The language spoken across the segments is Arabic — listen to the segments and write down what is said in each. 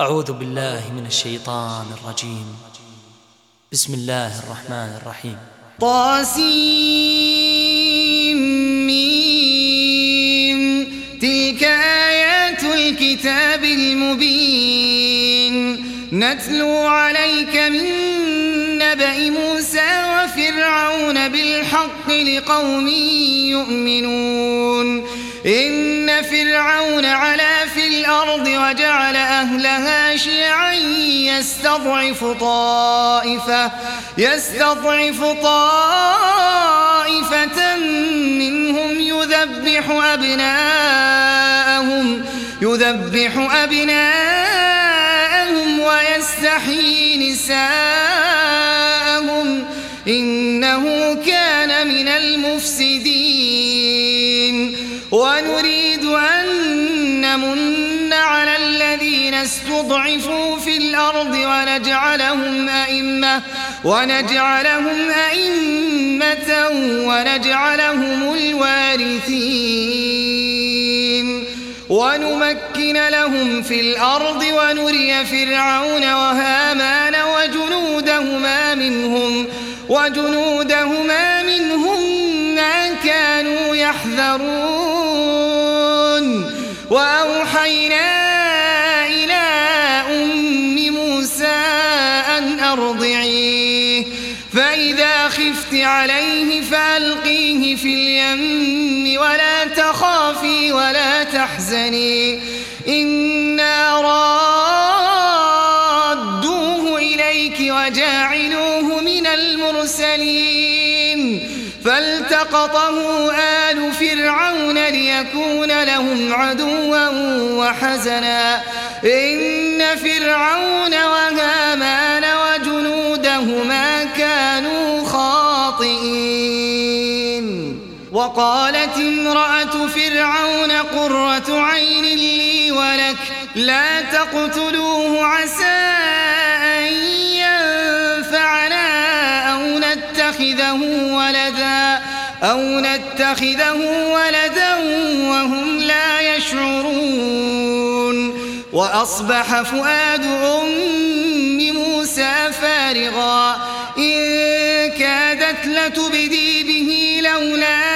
أعوذ بالله من الشيطان الرجيم. بسم الله الرحمن الرحيم. طاسيم. تلك آيات الكتاب المبين. نتلو عليك من نبأ موسى وفرعون بالحق لقوم يؤمنون. إن فرعون في الأرض وجعل أهلها شيعا يستضعف طائفة يستضعف طائفة منهم يذبح أبناءهم يذبح أبناءهم ويستحيي نساءهم. إنه كان من المفسدين. ونريد أن نمن استضعفوا في الأرض ونجعلهم أئمة ونجعلهم أئمة ونجعلهم الوارثين. ونمكن لهم في الأرض ونري فرعون وهامان وجنودهما منهم وجنودهما منهم ما كانوا يحذرون. وأوحينا خفت عليه فألقيه في اليم ولا تخافي ولا تحزني. إنا رادوه إليك وجاعلوه من المرسلين. فالتقطه آل فرعون ليكون لهم عدوا وحزنا. إن فرعون وهامان وقالت امرأة فرعون قرة عين لي ولك لا تقتلوه عسى أن ينفعنا أو نتخذه ولدا أو نتخذه ولدا وهم لا يشعرون. وأصبح فؤاد أم موسى فارغا إن كادت لتبدي به لولا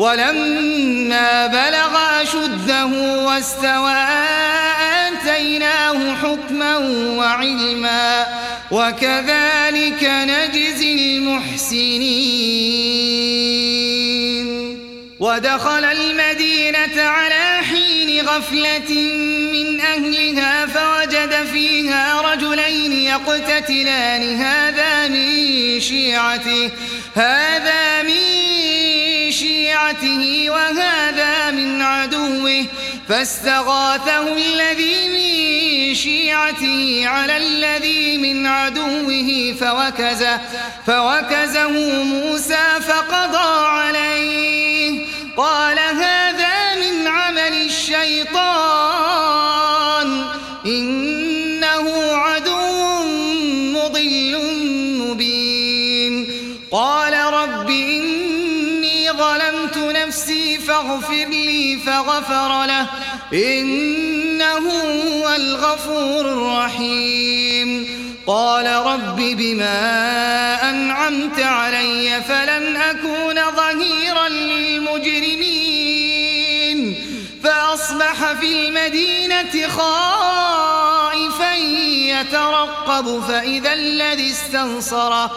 ولما بلغ أشده واستوى آتيناه حكما وعلما وكذلك نجزي المحسنين. ودخل المدينة على حين غفلة من أهلها فوجد فيها رجلين يقتتلان. هذا من شيعته هذا من شيعته وهذا من عدوه فاستغاثه الذي من شيعته على الذي من عدوه فوكزه, فوكزه موسى فقضى عليه قال هذا من عمل الشيطان إنه فغفر له. إنه هو الغفور الرحيم. قال رب بما أنعمت علي فلن أكون ظهيرا للمجرمين. فأصبح في المدينة خائفا يترقب فإذا الذي استنصره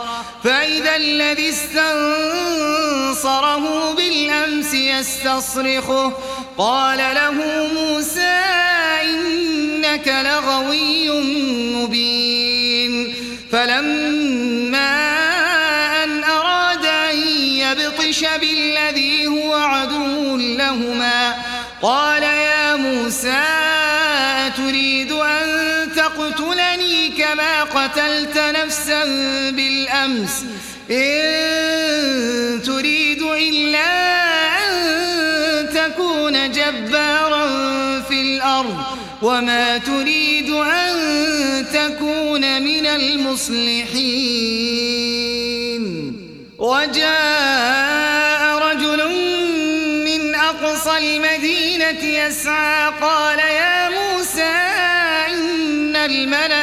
فإذا الذي استنصره بالأمس يستصرخه. قال له موسى إنك لغوي مبين. فلما أن أراد أن يبطش بالذي هو عدو لهما قال يا موسى كما قتلت نفسا بالأمس إن تريد إلا أن تكون جبارا في الأرض وما تريد أن تكون من المصلحين. وجاء رجل من أقصى المدينة يسعى قال يا موسى إن الملأ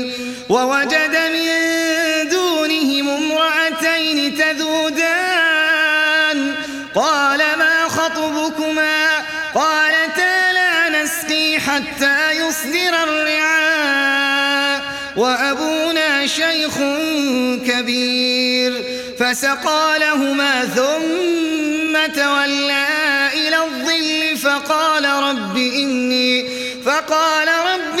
ووجد من دونهم امرأتين تذودان. قال ما خطبكما؟ قالتا لا نسقي حتى يصدر الرعاء. وأبونا شيخ كبير. فسقى لهما ثم تولى إلى الظل. فقال رب إني فقال رب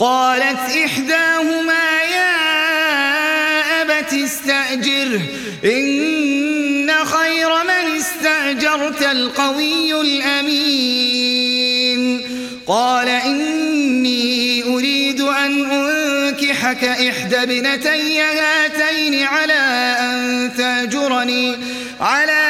قالت إحداهما يا أبت استأجره إن خير من استأجرت القوي الأمين. قال إني أريد أن أنكحك إحدى ابنتي هاتين على أن تأجرني على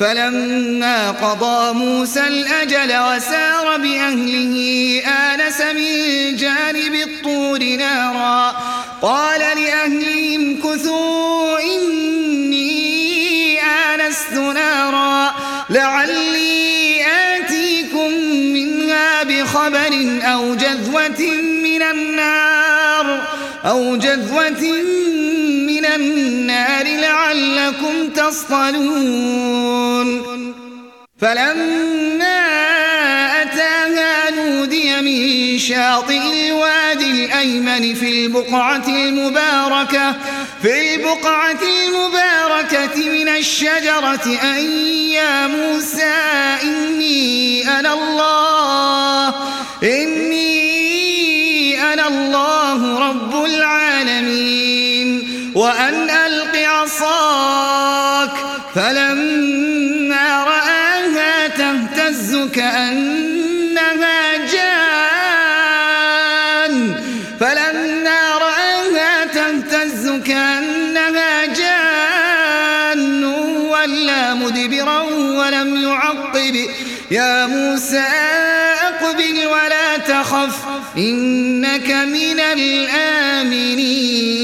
فلما قضى موسى الأجل وسار بأهله آنس من جانب الطور نارا. قال لأهلهم كثوا إني آنست نارا. لعلي آتيكم منها بخبر أو جذوة من النار أو جذوة من النار. لعلكم تصطلون. فلما أتاها نودي من شاطئ الوادي الأيمن في البقعة المباركة في البقعة المباركة من الشجرة أن يا موسى إني أنا الله إني أنا الله رب العالمين وأن عصاك فلما رآها تهتز كأنها جان. فلما رآها تهتز كأنها جان. ولا مدبرا ولم يعقب. يا موسى أقبل ولا تخف إنك من الآمنين.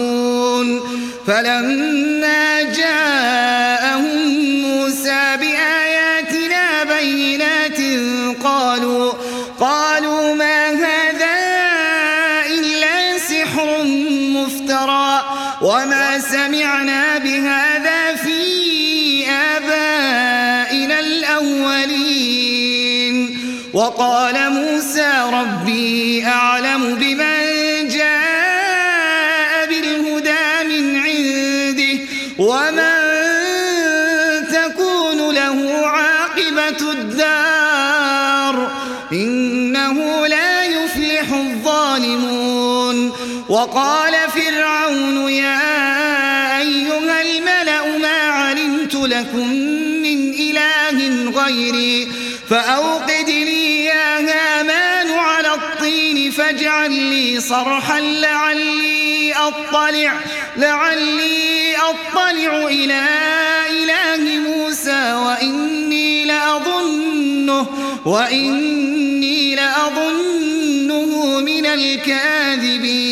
فلما جاءهم فأوقد لي يا هامان على الطين فاجعل لي صرحا لعلي أطلع لعلي أطلع إلى إله موسى وإني لأظنه وإني لأظنه من الكاذبين.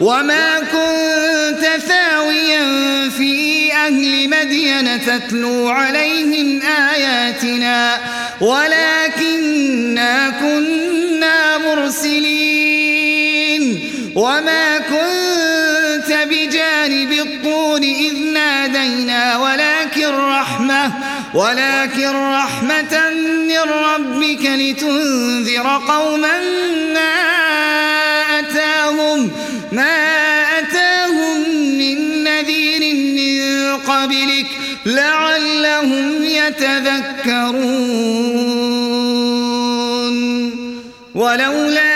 وما كنت ثاويا في أهل مدين تتلو عليهم آياتنا ولكننا كنا مرسلين. وما كنت بجانب الطور إذ نادينا ولكن رحمة ولكن رحمة من ربك لتنذر قوما ما ما أتاهم من نذير من قبلك لعلهم يتذكرون ولولا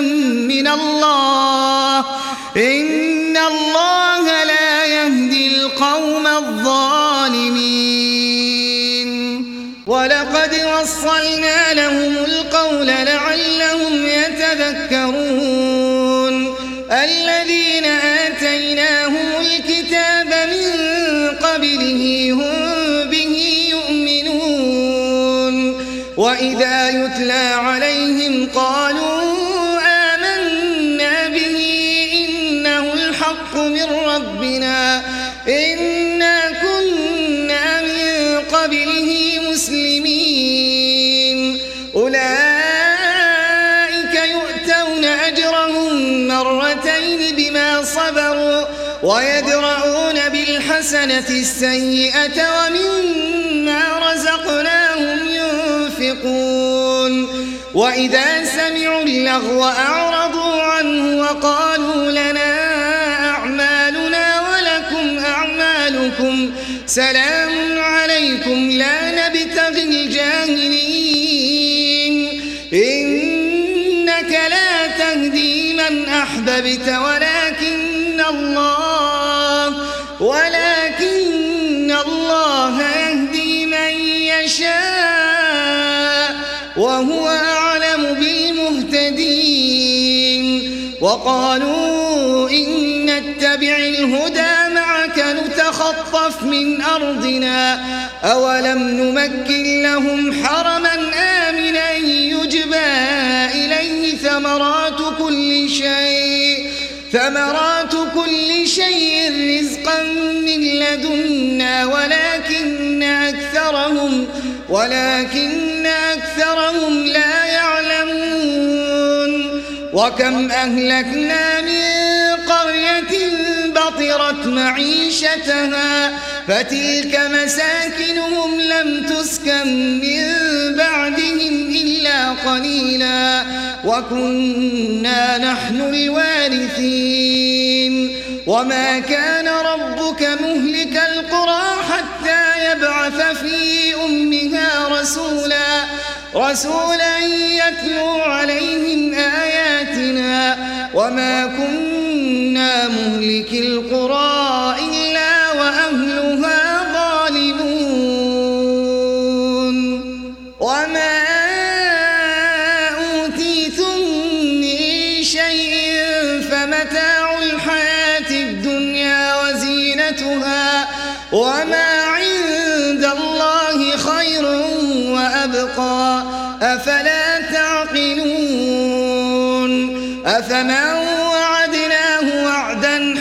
من الله. إن الله لا يهدي القوم الظالمين. ولقد وصلنا لهم القول لعلهم يتذكرون. الذين آتيناهم الكتاب من قبله هم به يؤمنون. وإذا يتلى عليهم قالوا ويدرؤون بالحسنة السيئة ومما رزقناهم ينفقون. وإذا سمعوا اللغو أعرضوا عنه وقالوا لنا أعمالنا ولكم أعمالكم سلام عليكم لا نبتغي الجاهلين. إنك لا تهدي من أحببت ولكن الله ولكن الله يهدي من يشاء وهو أعلم بالمهتدين. وقالوا إن نتبع الهدى معك نتخطف من أرضنا أولم نمكن لهم حرما آمنا يجبى إليه ثمرات كل شيء. ثمرات كل شيء رزقا من لدنا ولكن أكثرهم ولكن أكثرهم لا يعلمون. وكم أهلكنا من قرية بطرت معيشتها فتلك مساكنهم لم تسكن من بعدهم إلا قليلا. وكنا نحن الوارثين. وما كان ربك مهلك القرى حتى يبعث في أمها رسولا رسولا يتلو عليهم آياتنا. وما كنا مهلك القرى إلا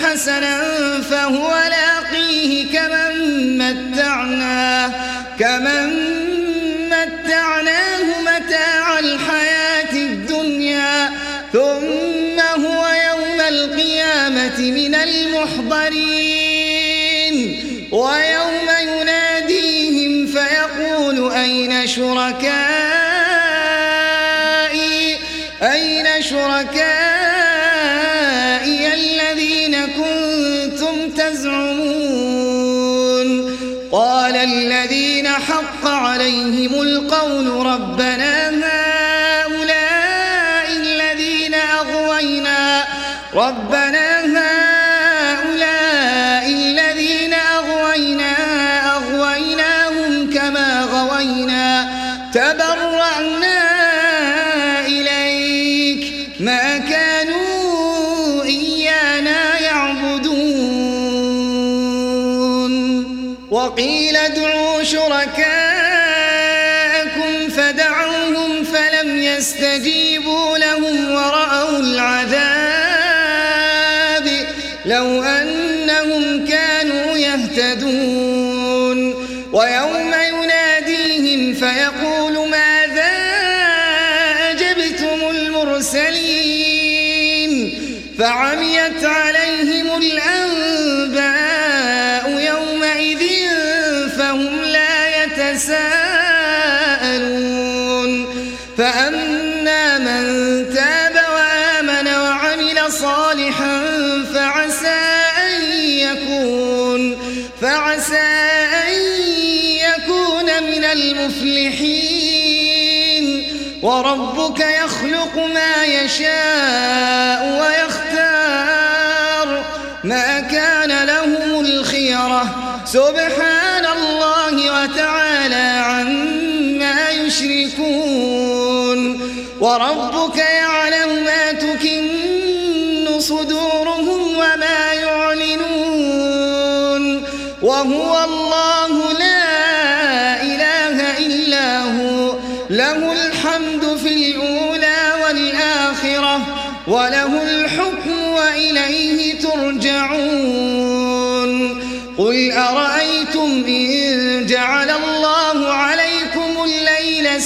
حسنا فهو لاقيه كمن متعناه كمن متعناه متاع الحياة الدنيا ثم هو يوم القيامة من المحضرين. ويوم يناديهم فيقول أين شركائي؟ أين شركائي؟ وقيل ادعوا شركاءكم فعسى أن يكون من المفلحين. وربك يخلق ما يشاء ويختار. ما كان لهم الخيرة. سبحان الله وتعالى عما يشركون. وربك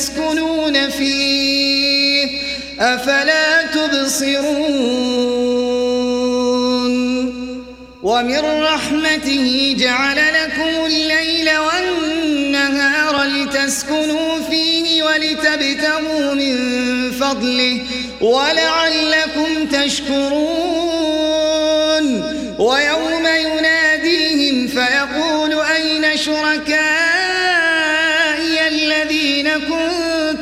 تسكنون فيه أفلا تبصرون؟ ومن رحمته جعل لكم الليل والنهار لتسكنوا فيه ولتبتغوا من فضله ولعلكم تشكرون. ويوم يناديهم فيقول أين شركائي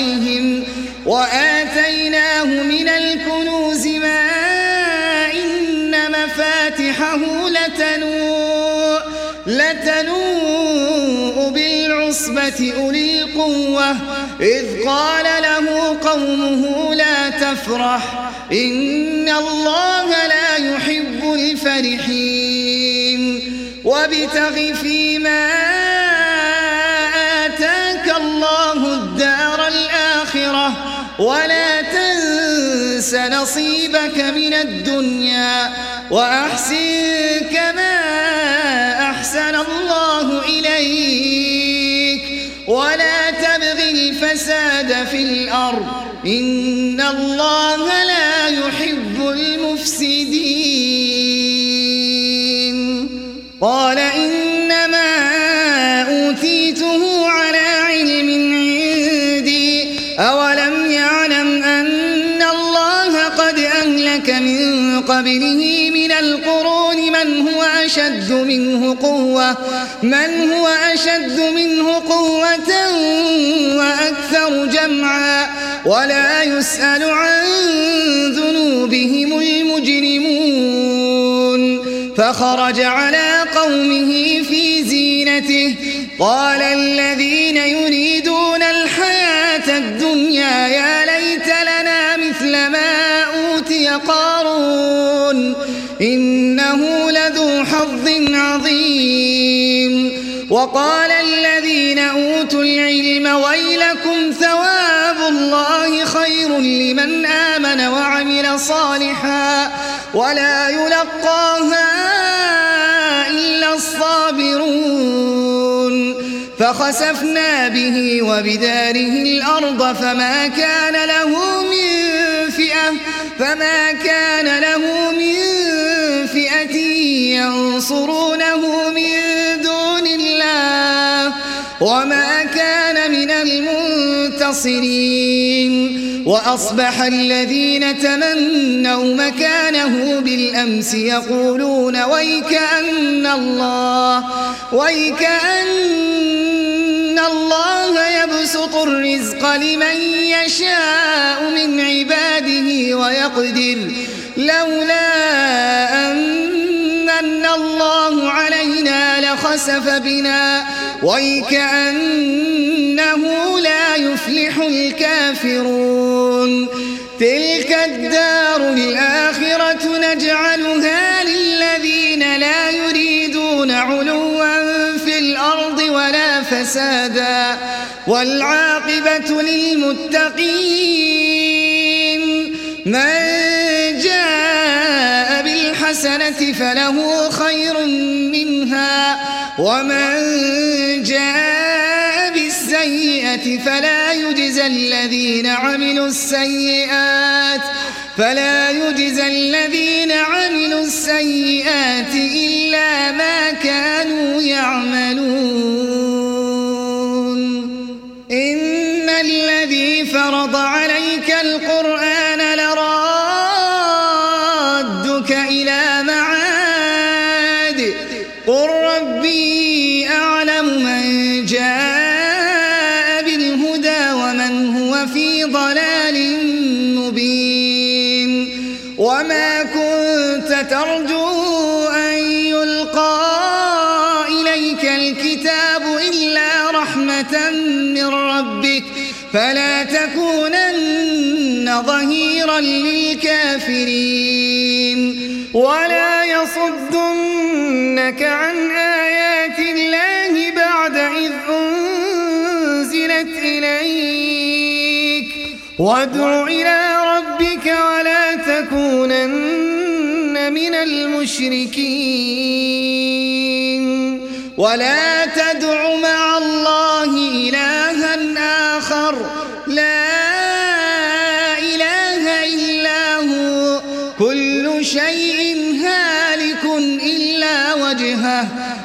عليهم وآتيناه من الكنوز ما إن مفاتحه لتنوء لتنوء بالعصبة أولي القوة. إذ قال له قومه لا تفرح إن الله لا يحب الفرحين. وابتغ فيما ولا تنس نصيبك من الدنيا وأحسن كما أحسن الله إليك ولا تبغ الفساد في الأرض إن الله لا قبله من القرون من هو أشد منه قوة من هو أشد منه قوة وأكثر جمعا. ولا يسأل عن ذنوبهم المجرمون. فخرج على قومه في زينته. قال الذين يريدون الحياة الدنيا يا ليت لنا مثل ما أوتي قارون إنه لذو حظ عظيم. وقال الذين أوتوا العلم ويلكم ثواب الله خير لمن آمن وعمل صالحا ولا يلقاها إلا الصابرون. فخسفنا به وبداره الأرض فما كان له من فئة فما كان له ينصرونه من دون الله وما كان من المنتصرين وأصبح الذين تمنوا مكانه بالأمس يقولون ويكأن الله ويكأن الله يبسط الرزق لمن يشاء من عباده ويقدر لولا أن لخسف بنا. ويكأنه لا يفلح الكافرون. تلك الدار الآخرة نجعلها للذين لا يريدون علوا في الأرض ولا فسادا. والعاقبة للمتقين. من جاء بالحسنة فله خير ومن جاء بالسيئة فلا يجزى الذين عملوا السيئات فلا يجزى الذين عملوا السيئات إلا ما فلا تكونن ظهيرا للكافرين. ولا يصدنك عن آيات الله بعد إذ أنزلت إليك. وادع إلى ربك ولا تكونن من المشركين. ولا تدع مع الله